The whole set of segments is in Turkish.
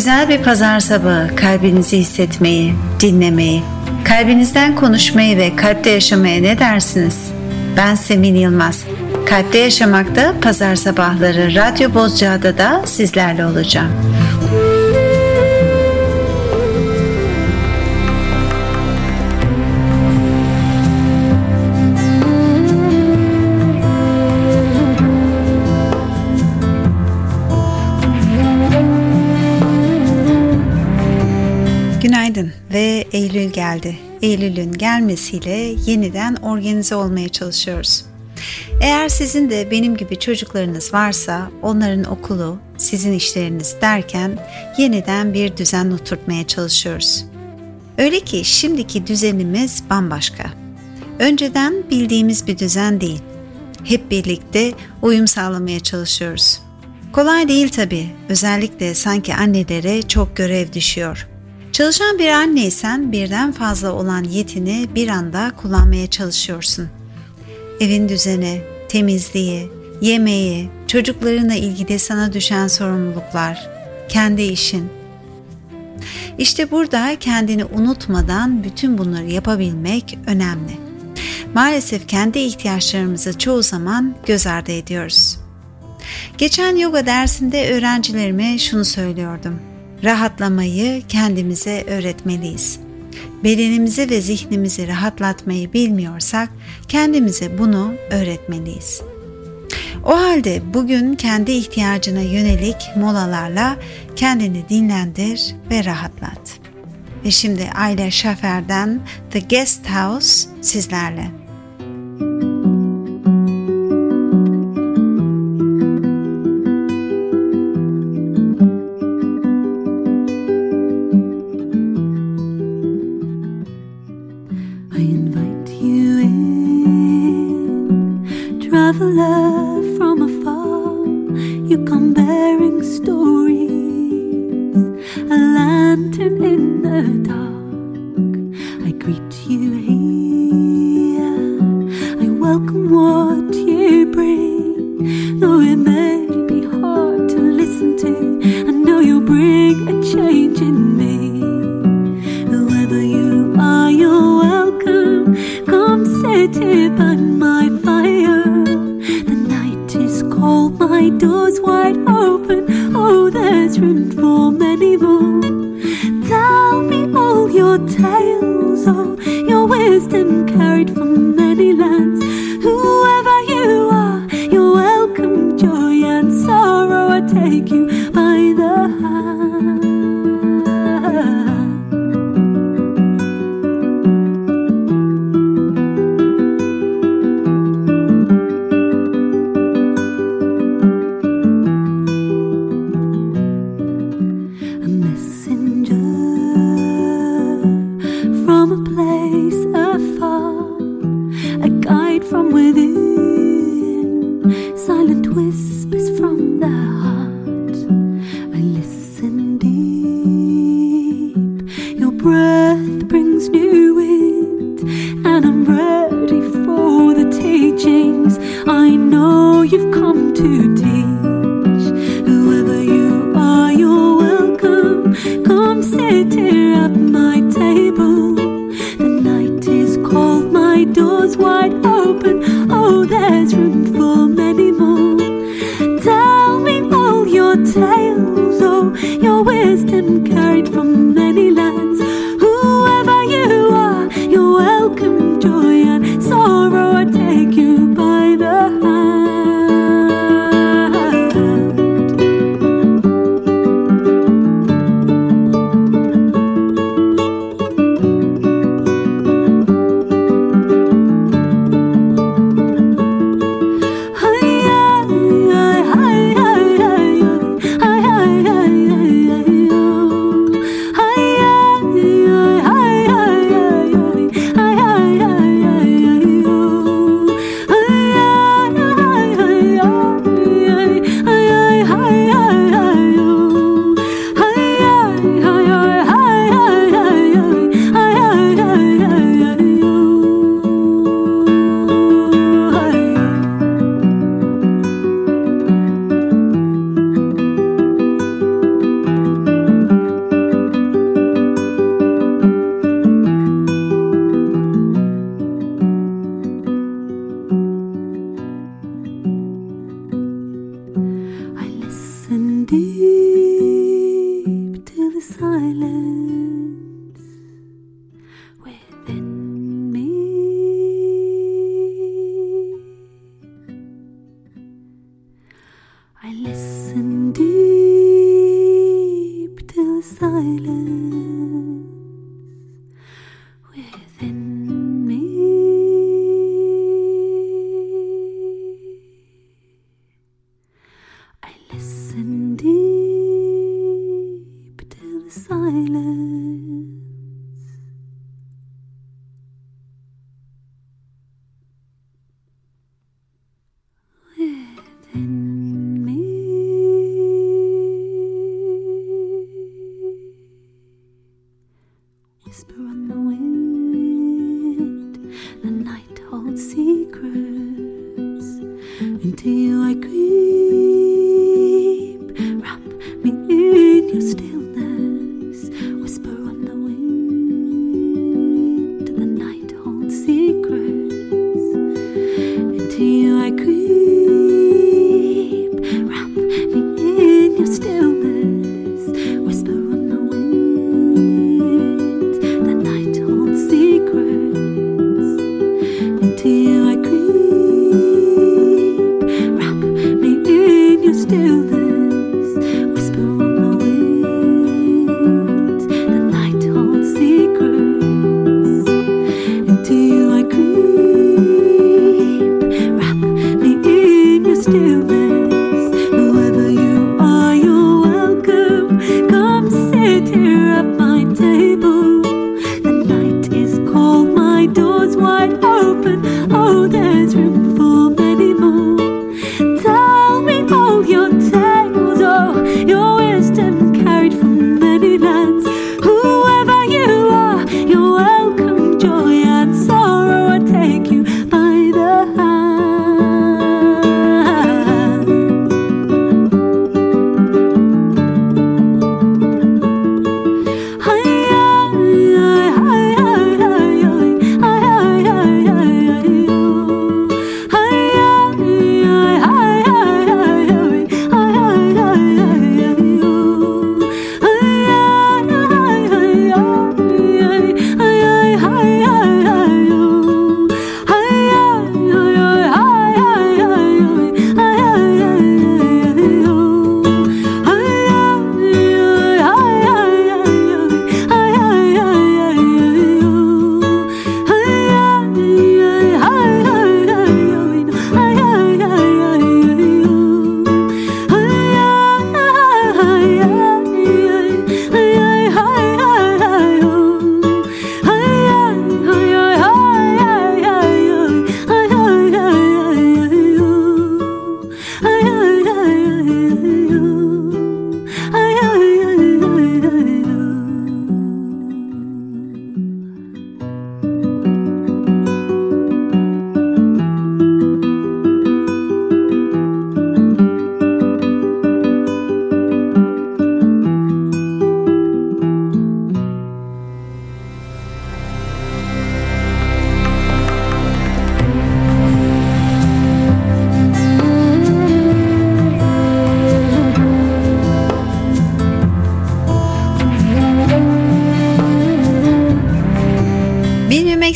Güzel bir pazar sabahı kalbinizi hissetmeyi, dinlemeyi, kalbinizden konuşmayı ve kalpte yaşamaya ne dersiniz? Ben Semin Yılmaz. Kalpte Yaşamak'ta pazar sabahları Radyo Bozcaada da sizlerle olacağım. Geldi. Eylül'ün gelmesiyle yeniden organize olmaya çalışıyoruz. Eğer sizin de benim gibi çocuklarınız varsa onların okulu, sizin işleriniz derken yeniden bir düzen oturtmaya çalışıyoruz. Öyle ki şimdiki düzenimiz bambaşka. Önceden bildiğimiz bir düzen değil. Hep birlikte uyum sağlamaya çalışıyoruz. Kolay değil tabii. Özellikle sanki annelere çok görev düşüyor. Çalışan bir anneysen birden fazla olan yetini bir anda kullanmaya çalışıyorsun. Evin düzeni, temizliği, yemeği, çocuklarına ilgili sana düşen sorumluluklar, kendi işin. İşte burada kendini unutmadan bütün bunları yapabilmek önemli. Maalesef kendi ihtiyaçlarımızı çoğu zaman göz ardı ediyoruz. Geçen yoga dersinde öğrencilerime şunu söylüyordum rahatlamayı kendimize öğretmeliyiz. Bedenimizi ve zihnimizi rahatlatmayı bilmiyorsak kendimize bunu öğretmeliyiz. O halde bugün kendi ihtiyacına yönelik molalarla kendini dinlendir ve rahatlat. Ve şimdi Ayla Şafer'den The Guest House sizlerle. breath brings new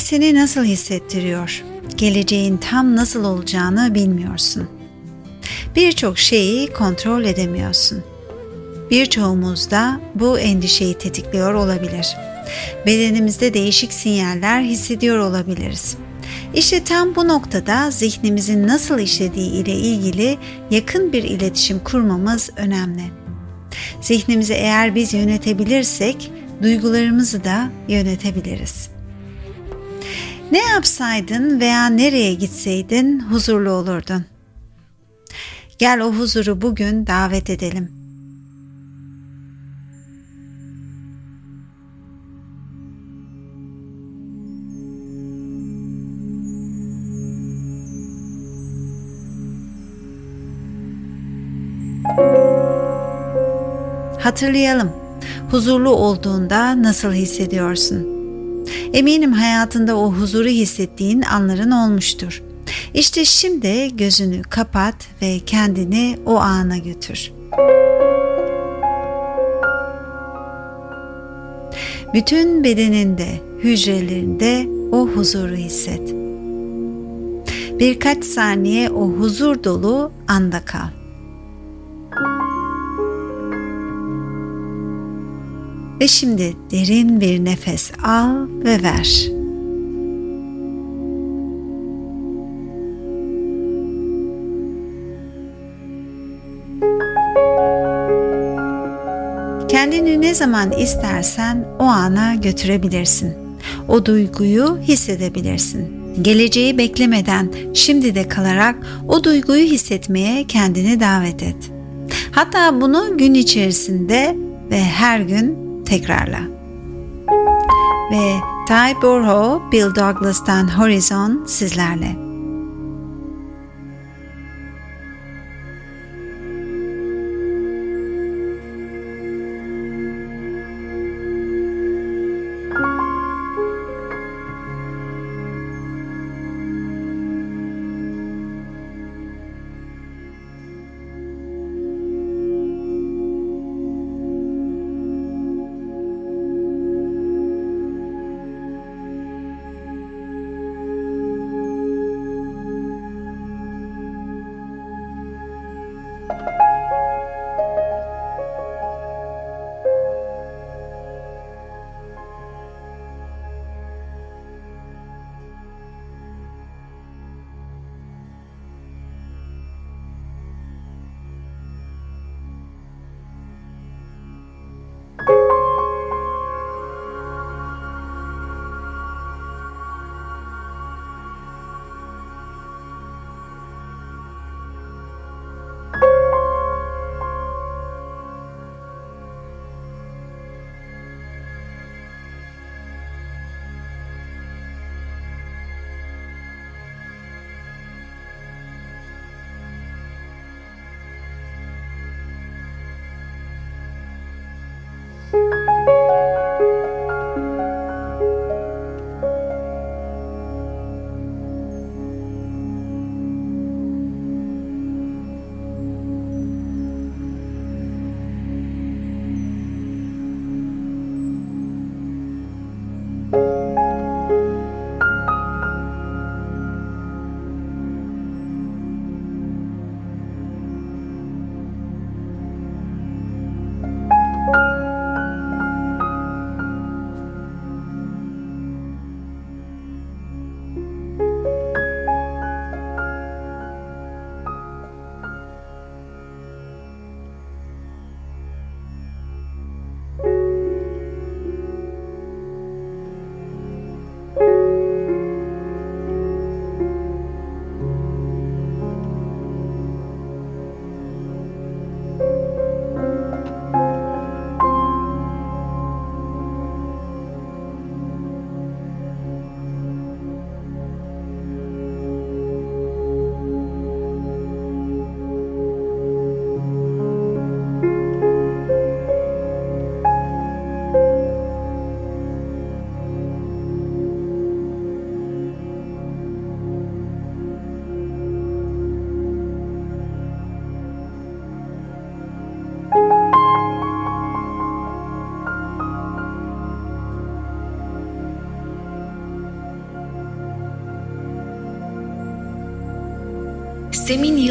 seni nasıl hissettiriyor? Geleceğin tam nasıl olacağını bilmiyorsun. Birçok şeyi kontrol edemiyorsun. Birçoğumuzda bu endişeyi tetikliyor olabilir. Bedenimizde değişik sinyaller hissediyor olabiliriz. İşte tam bu noktada zihnimizin nasıl işlediği ile ilgili yakın bir iletişim kurmamız önemli. Zihnimizi eğer biz yönetebilirsek duygularımızı da yönetebiliriz. Ne yapsaydın veya nereye gitseydin huzurlu olurdun. Gel o huzuru bugün davet edelim. Hatırlayalım. Huzurlu olduğunda nasıl hissediyorsun? Eminim hayatında o huzuru hissettiğin anların olmuştur. İşte şimdi gözünü kapat ve kendini o ana götür. Bütün bedeninde, hücrelerinde o huzuru hisset. Birkaç saniye o huzur dolu anda kal. Ve şimdi derin bir nefes al ve ver. Kendini ne zaman istersen o ana götürebilirsin. O duyguyu hissedebilirsin. Geleceği beklemeden şimdi de kalarak o duyguyu hissetmeye kendini davet et. Hatta bunu gün içerisinde ve her gün tekrarla. Ve Ty Burho, Bill Douglas'tan Horizon sizlerle.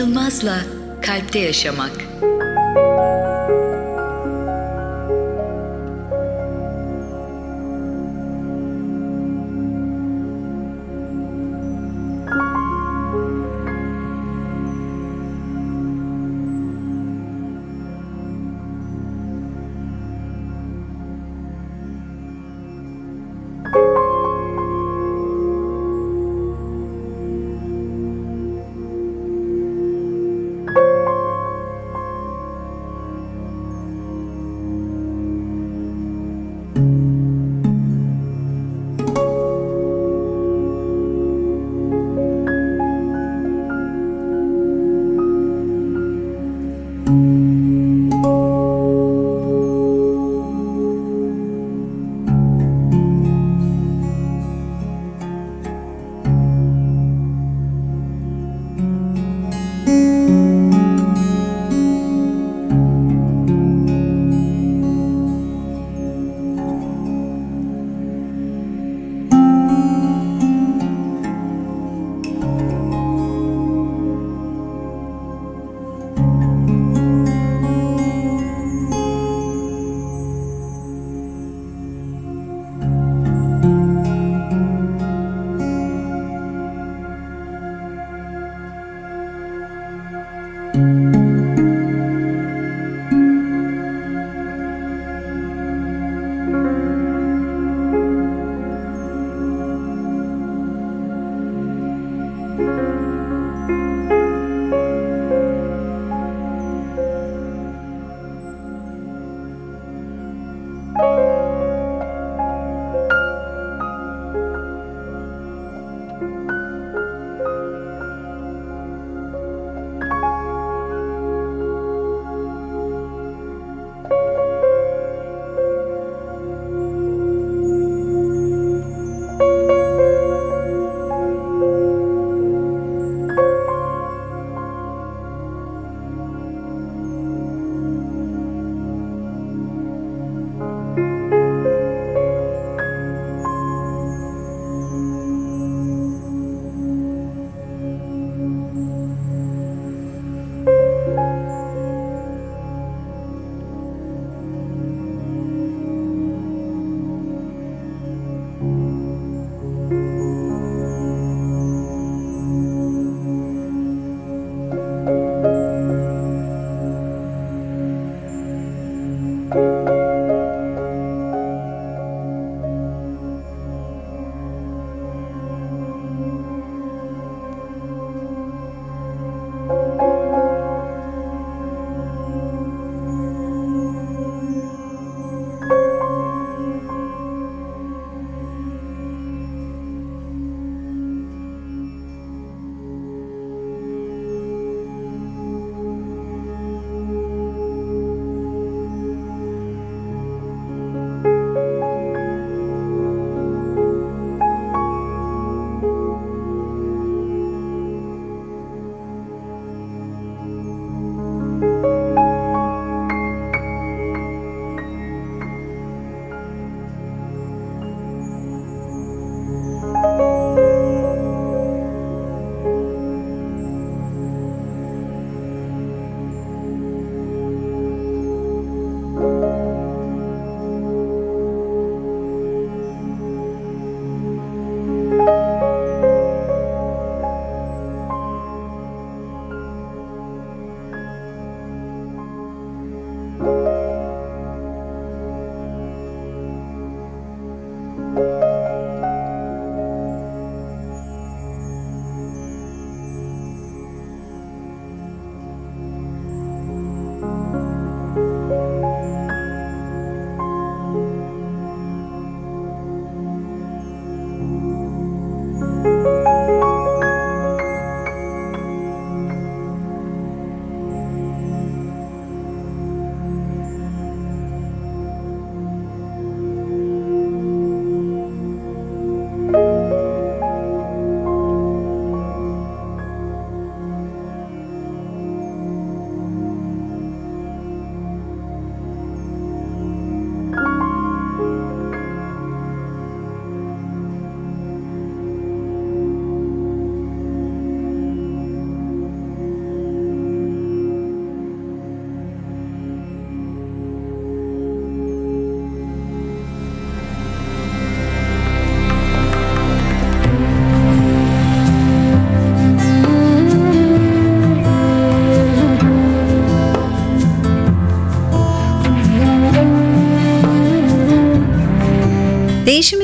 Yılmaz'la Kalpte Yaşamak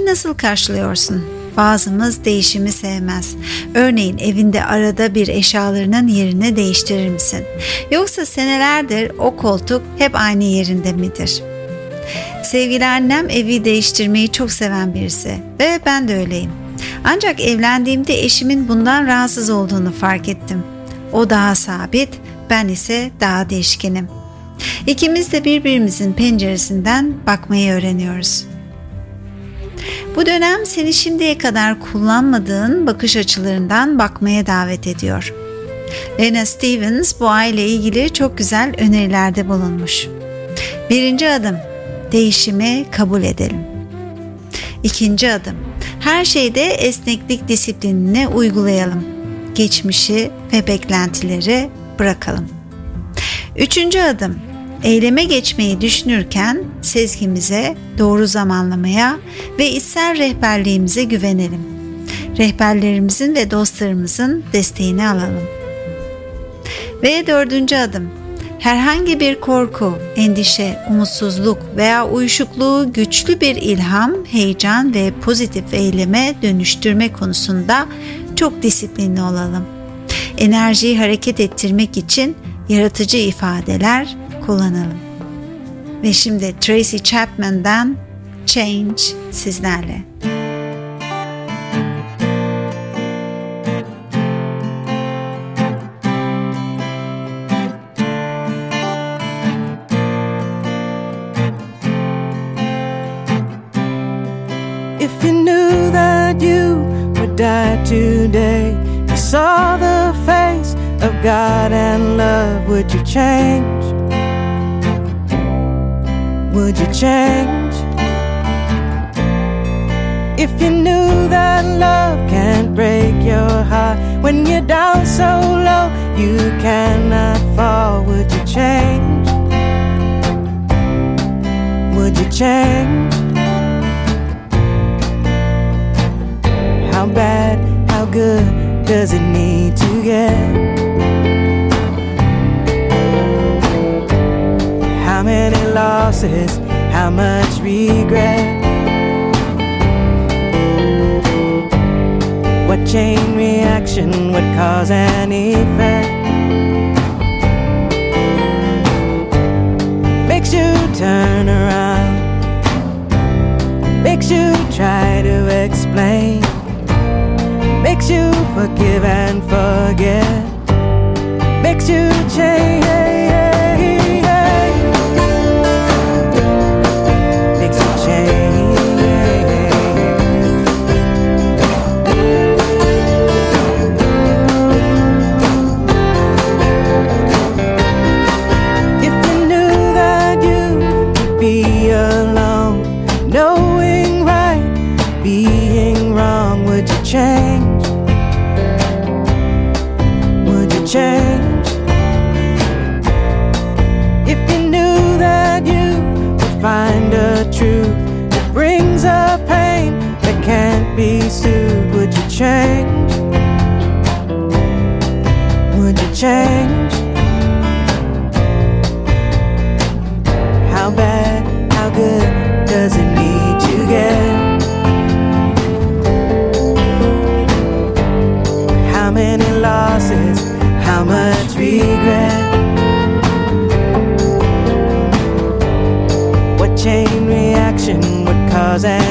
nasıl karşılıyorsun? Bazımız değişimi sevmez. Örneğin evinde arada bir eşyalarının yerini değiştirir misin? Yoksa senelerdir o koltuk hep aynı yerinde midir? Sevgili annem evi değiştirmeyi çok seven birisi ve ben de öyleyim. Ancak evlendiğimde eşimin bundan rahatsız olduğunu fark ettim. O daha sabit, ben ise daha değişkenim. İkimiz de birbirimizin penceresinden bakmayı öğreniyoruz. Bu dönem seni şimdiye kadar kullanmadığın bakış açılarından bakmaya davet ediyor. Lena Stevens bu aile ilgili çok güzel önerilerde bulunmuş. Birinci adım, değişimi kabul edelim. İkinci adım, her şeyde esneklik disiplinini uygulayalım. Geçmişi ve beklentileri bırakalım. Üçüncü adım, eyleme geçmeyi düşünürken sezgimize, doğru zamanlamaya ve içsel rehberliğimize güvenelim. Rehberlerimizin ve dostlarımızın desteğini alalım. Ve dördüncü adım, herhangi bir korku, endişe, umutsuzluk veya uyuşukluğu güçlü bir ilham, heyecan ve pozitif eyleme dönüştürme konusunda çok disiplinli olalım. Enerjiyi hareket ettirmek için yaratıcı ifadeler kullanalım. Ve şimdi Tracy Chapman'dan Change sizlerle. If you knew that you would die today, you saw the face of God and love, would you change? Would you change? If you knew that love can't break your heart when you're down so low you cannot fall, would you change? Would you change? How bad, how good does it need to get? Losses, how much regret? What chain reaction would cause an effect? Makes you turn around, makes you try to explain makes you forgive and forget, makes you change. thousand.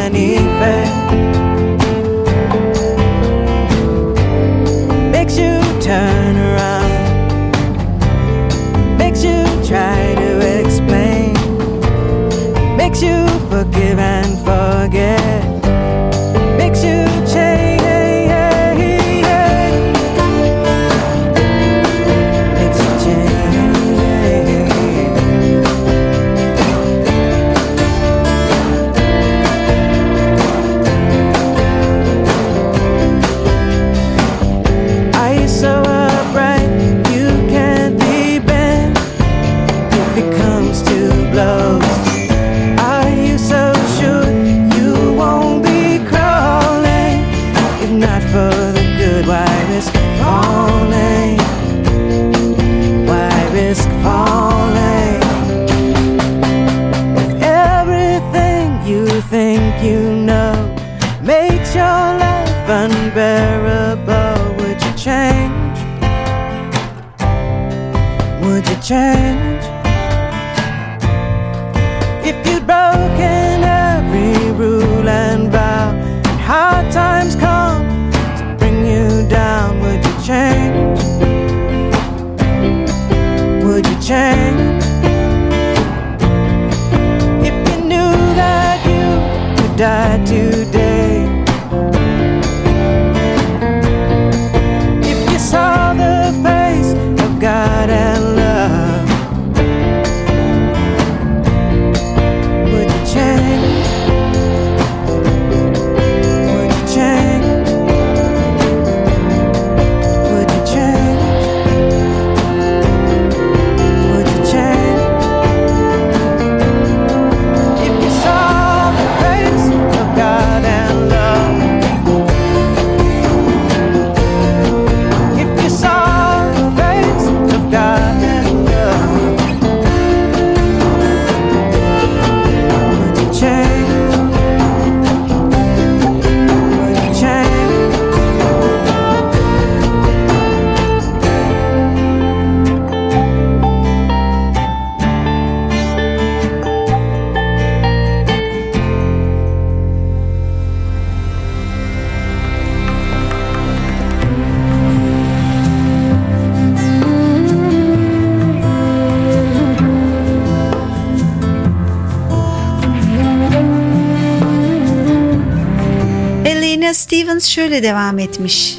Şöyle devam etmiş.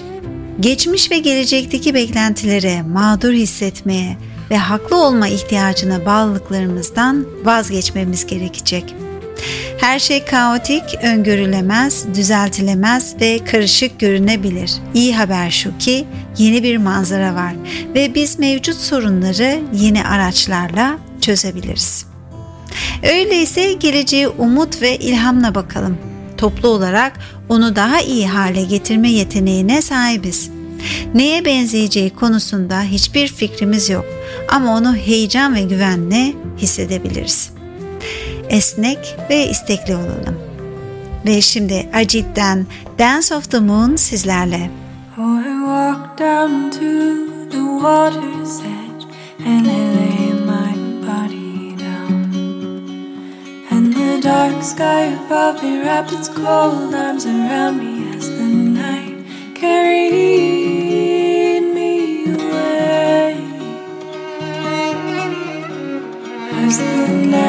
Geçmiş ve gelecekteki beklentilere mağdur hissetmeye ve haklı olma ihtiyacına bağlılıklarımızdan vazgeçmemiz gerekecek. Her şey kaotik, öngörülemez, düzeltilemez ve karışık görünebilir. İyi haber şu ki yeni bir manzara var ve biz mevcut sorunları yeni araçlarla çözebiliriz. Öyleyse geleceğe umut ve ilhamla bakalım. Toplu olarak onu daha iyi hale getirme yeteneğine sahibiz. Neye benzeyeceği konusunda hiçbir fikrimiz yok ama onu heyecan ve güvenle hissedebiliriz. Esnek ve istekli olalım. Ve şimdi Ajit'ten Dance of the Moon sizlerle. I walked down to the water's edge and I lay dark sky above me wrapped its cold arms around me as the night carried me away. As the night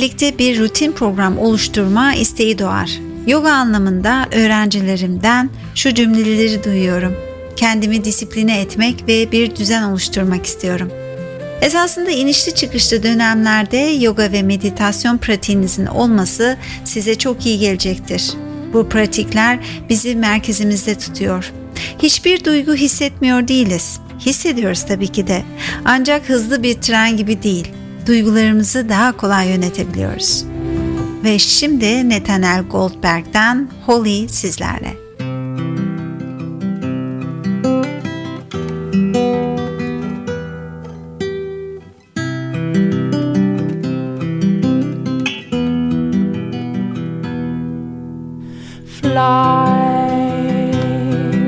birlikte bir rutin program oluşturma isteği doğar. Yoga anlamında öğrencilerimden şu cümleleri duyuyorum. Kendimi disipline etmek ve bir düzen oluşturmak istiyorum. Esasında inişli çıkışlı dönemlerde yoga ve meditasyon pratiğinizin olması size çok iyi gelecektir. Bu pratikler bizi merkezimizde tutuyor. Hiçbir duygu hissetmiyor değiliz. Hissediyoruz tabii ki de. Ancak hızlı bir tren gibi değil. Duygularımızı daha kolay yönetebiliyoruz. Ve şimdi Nathaniel Goldberg'den Holly sizlerle.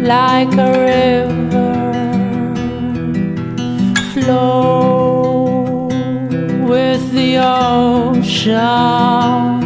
like a river, flow 笑。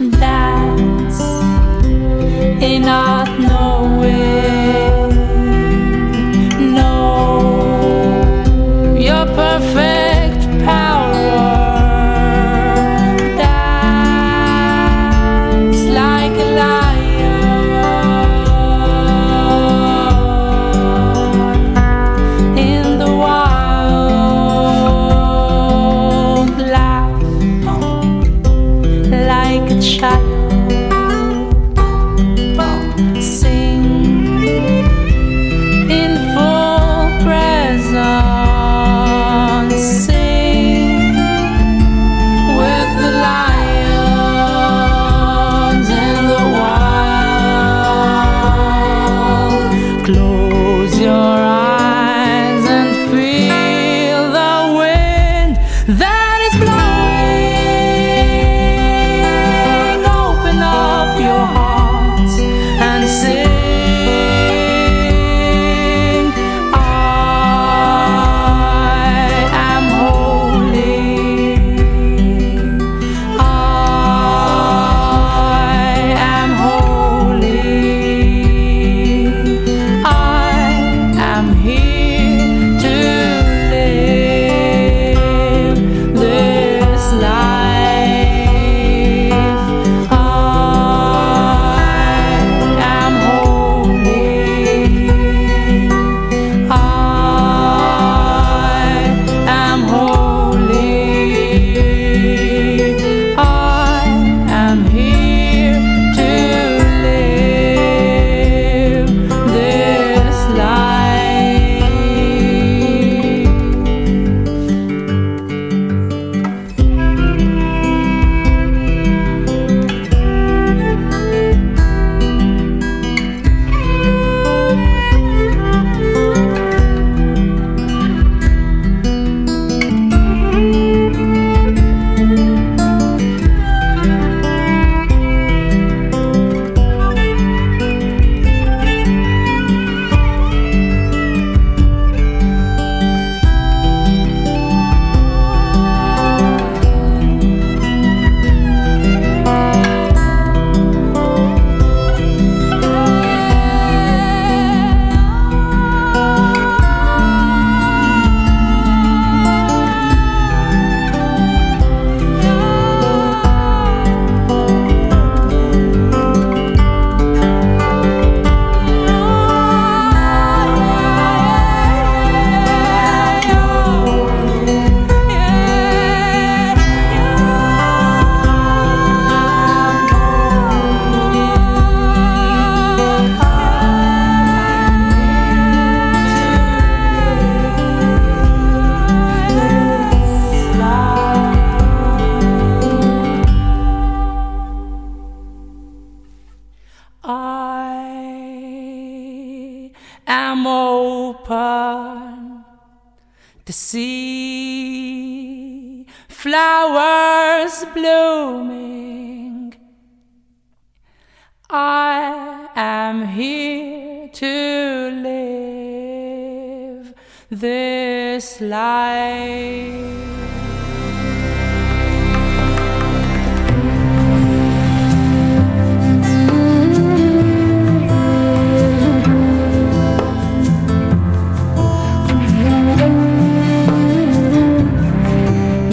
Yaşamak. That's in not knowing.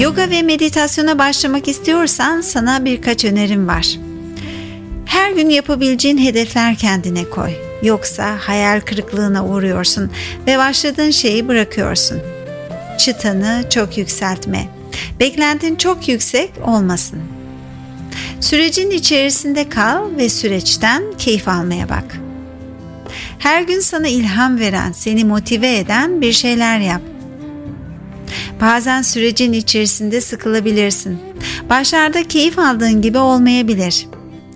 Yoga ve meditasyona başlamak istiyorsan sana birkaç önerim var. Her gün yapabileceğin hedefler kendine koy. Yoksa hayal kırıklığına uğruyorsun ve başladığın şeyi bırakıyorsun. Çıtanı çok yükseltme. Beklentin çok yüksek olmasın. Sürecin içerisinde kal ve süreçten keyif almaya bak. Her gün sana ilham veren, seni motive eden bir şeyler yap. Bazen sürecin içerisinde sıkılabilirsin. Başlarda keyif aldığın gibi olmayabilir.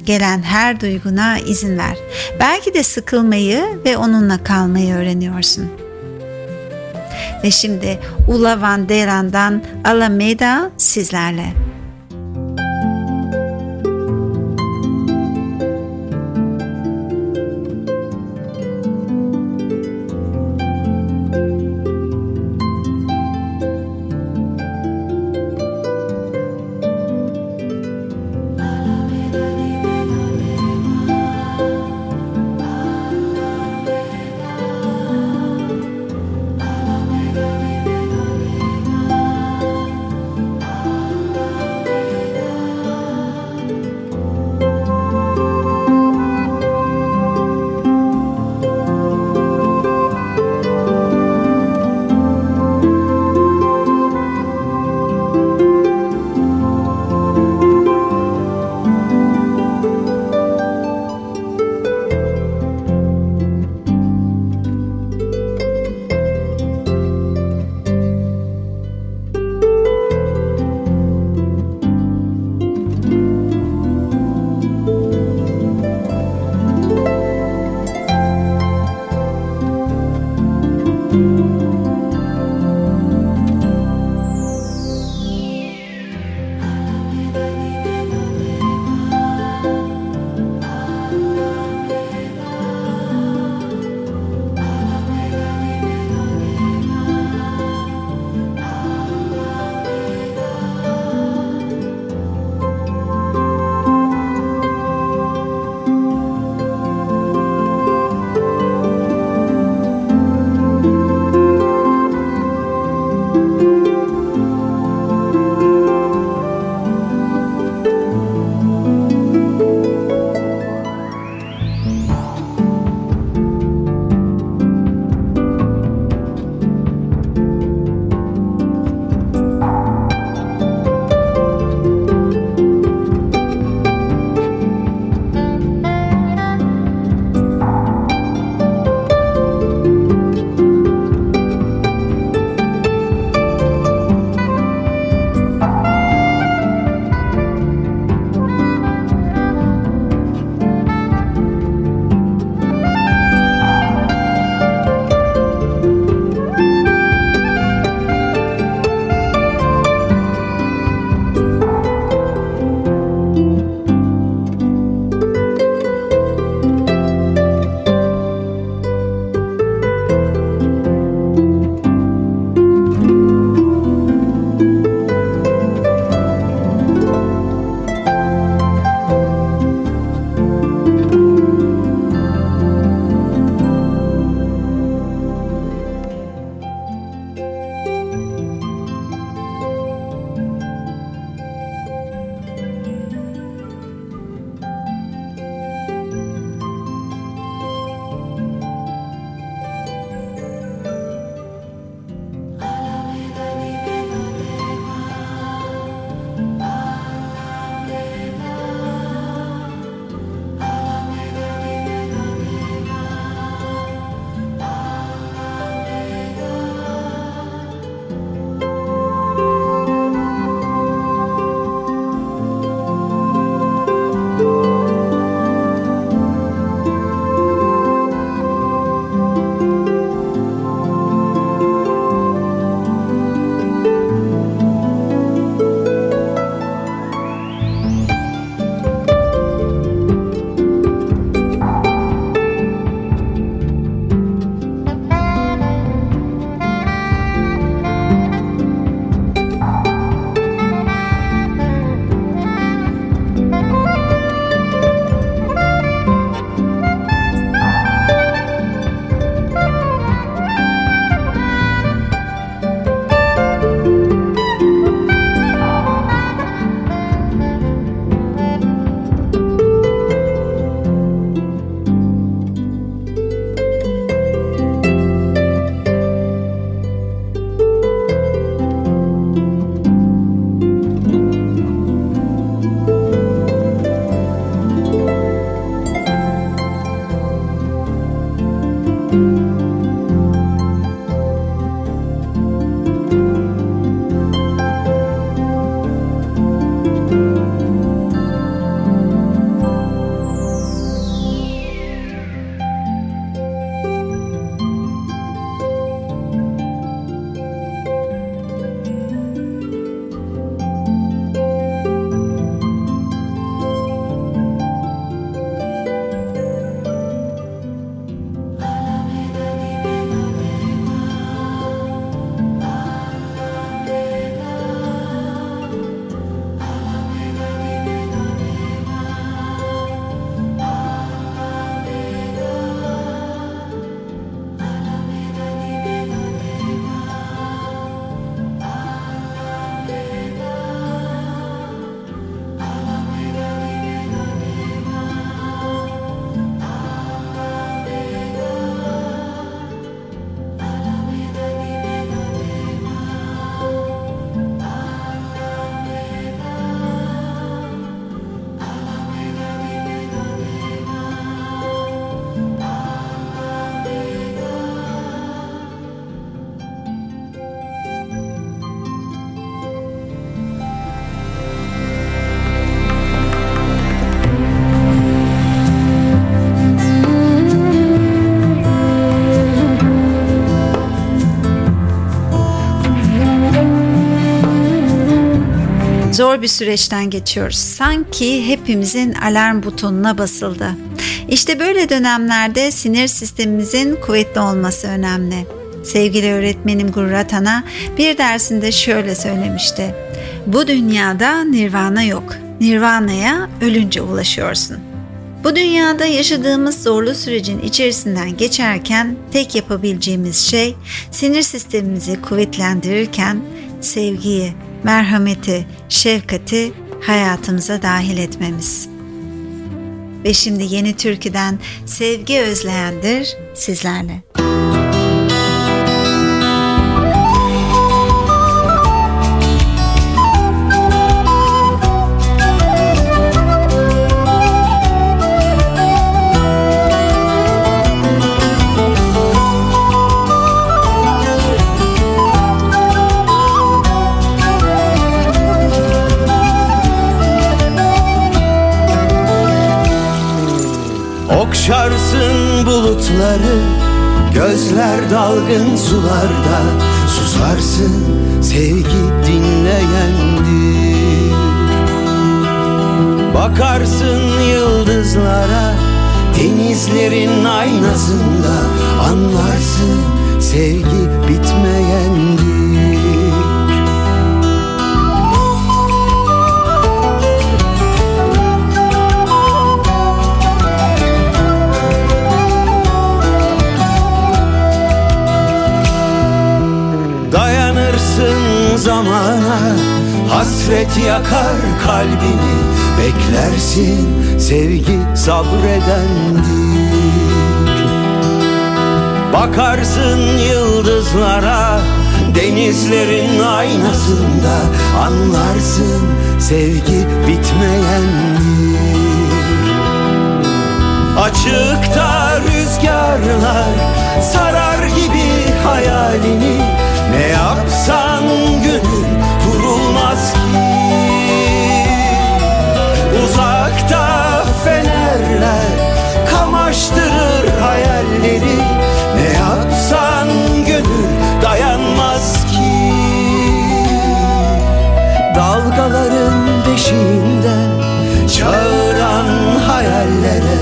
Gelen her duyguna izin ver. Belki de sıkılmayı ve onunla kalmayı öğreniyorsun. Ve şimdi Ula Van Deran'dan Alameda sizlerle. Zor bir süreçten geçiyoruz. Sanki hepimizin alarm butonuna basıldı. İşte böyle dönemlerde sinir sistemimizin kuvvetli olması önemli. Sevgili öğretmenim Gurratana bir dersinde şöyle söylemişti. Bu dünyada nirvana yok. Nirvana'ya ölünce ulaşıyorsun. Bu dünyada yaşadığımız zorlu sürecin içerisinden geçerken tek yapabileceğimiz şey sinir sistemimizi kuvvetlendirirken sevgiyi, merhameti, şefkati hayatımıza dahil etmemiz. Ve şimdi yeni türküden Sevgi Özleyendir sizlerle. Okşarsın bulutları Gözler dalgın sularda Susarsın sevgi dinleyendir Bakarsın yıldızlara Denizlerin aynasında Anlarsın sevgi bitmeyendir zamana Hasret yakar kalbini. Beklersin sevgi sabredendir Bakarsın yıldızlara Denizlerin aynasında Anlarsın sevgi bitmeyendir Açıkta rüzgarlar sarar gibi hayalini Ne yapsan gönül durulmaz ki. Uzakta fenerler kamaştırır hayalleri. Ne yapsan gönül dayanmaz ki. Dalgaların beşiğinde çağıran hayallere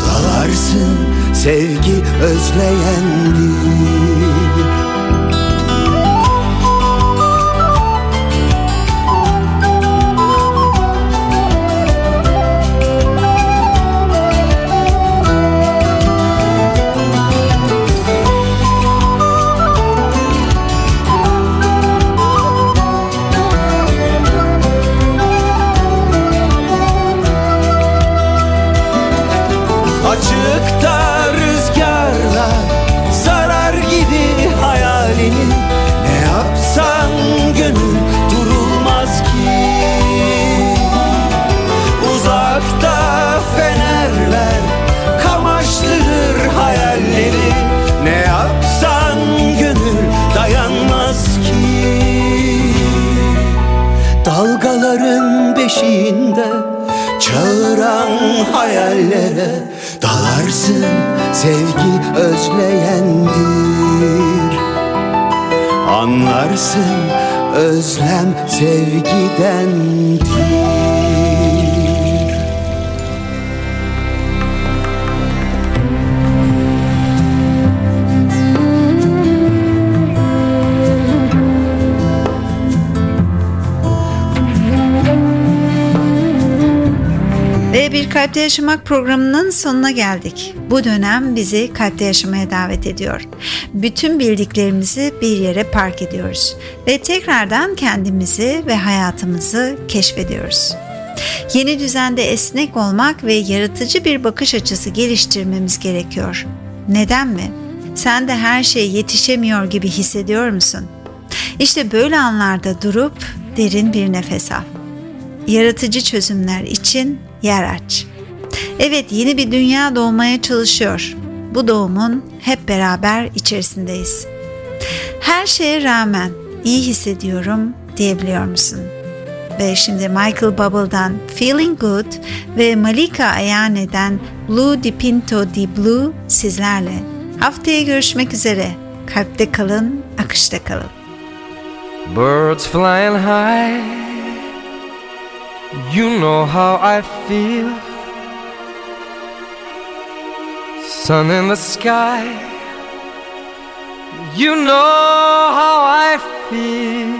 dalarsın sevgi özleyendir Anlarsın özlem sevgidendir Ve Kalpte Yaşamak programının sonuna geldik. Bu dönem bizi kalpte yaşamaya davet ediyor. Bütün bildiklerimizi bir yere park ediyoruz ve tekrardan kendimizi ve hayatımızı keşfediyoruz. Yeni düzende esnek olmak ve yaratıcı bir bakış açısı geliştirmemiz gerekiyor. Neden mi? Sen de her şey yetişemiyor gibi hissediyor musun? İşte böyle anlarda durup derin bir nefes al yaratıcı çözümler için yer aç. Evet yeni bir dünya doğmaya çalışıyor. Bu doğumun hep beraber içerisindeyiz. Her şeye rağmen iyi hissediyorum diyebiliyor musun? Ve şimdi Michael Bubble'dan Feeling Good ve Malika Ayane'den Blue Di Pinto Di Blue sizlerle. Haftaya görüşmek üzere. Kalpte kalın, akışta kalın. Birds flying high, you know how I feel. Sun in the sky, you know how I feel.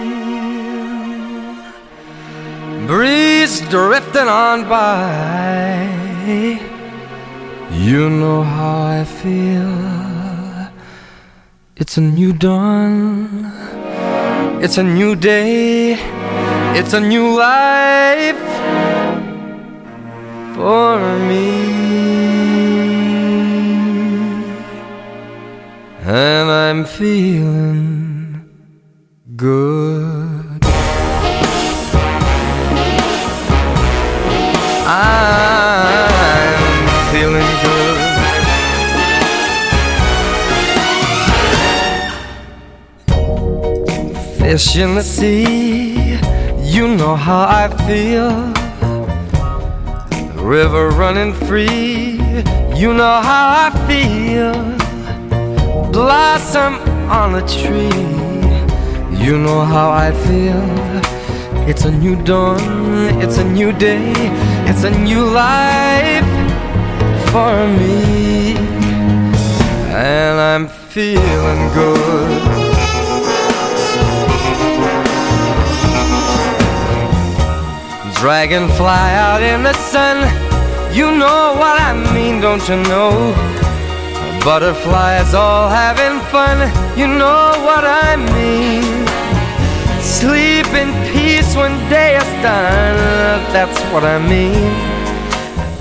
Breeze drifting on by, you know how I feel. It's a new dawn. It's a new day, it's a new life for me. And I'm feeling good. I'm feeling good. Fish in the sea, you know how I feel. River running free, you know how I feel. Blossom on a tree, you know how I feel. It's a new dawn, it's a new day, it's a new life for me. And I'm feeling good. Dragonfly out in the sun. You know what I mean, don't you know? Butterflies all having fun. You know what I mean. Sleep in peace when day is done. That's what I mean.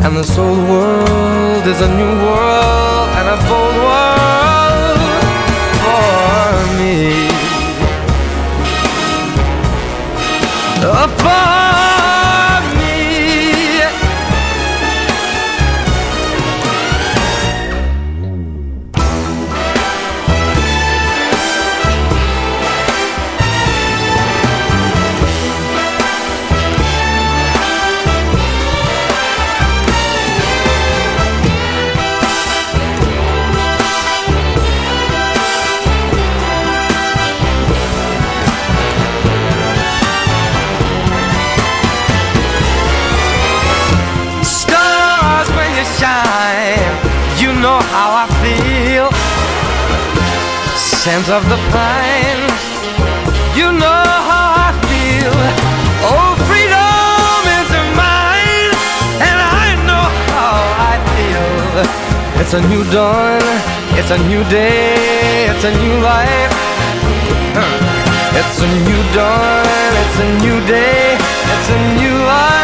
And this old world is a new world and a bold world for me. Uh, Scent of the pine, you know how I feel. Oh, freedom is mine, and I know how I feel. It's a new dawn, it's a new day, it's a new life. It's a new dawn, it's a new day, it's a new life.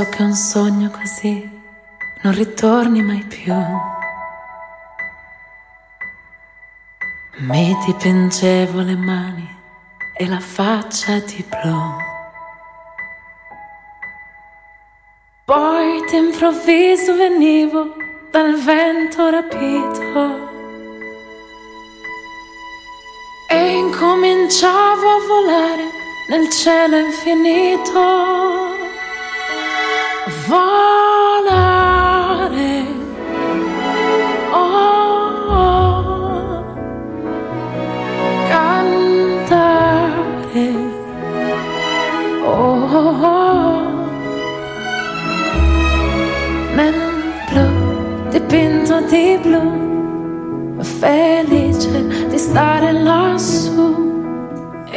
Penso che un sogno così non ritorni mai più. Mi dipingevo le mani e la faccia di blu. Poi d'improvviso venivo dal vento rapito e incominciavo a volare nel cielo infinito. Volare. Oh, oh. Cantare. Oh, oh. Nel blu, dipinto di blu, felice di stare lassù.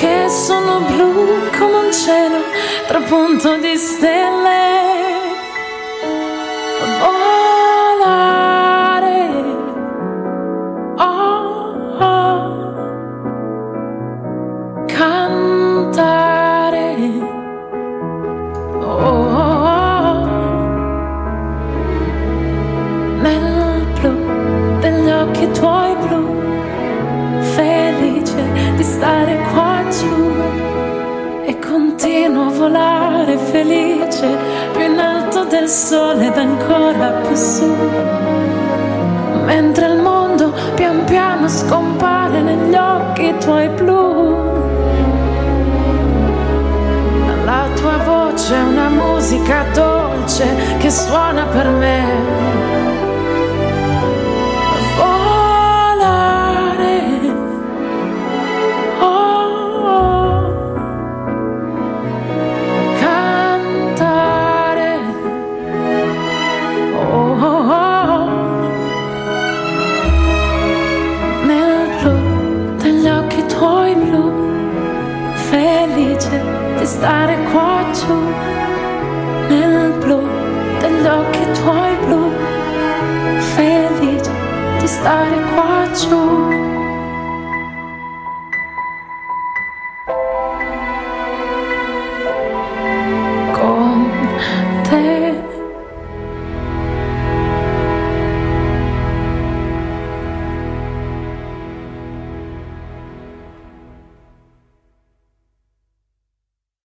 che sono blu come un cielo trapunto di stelle.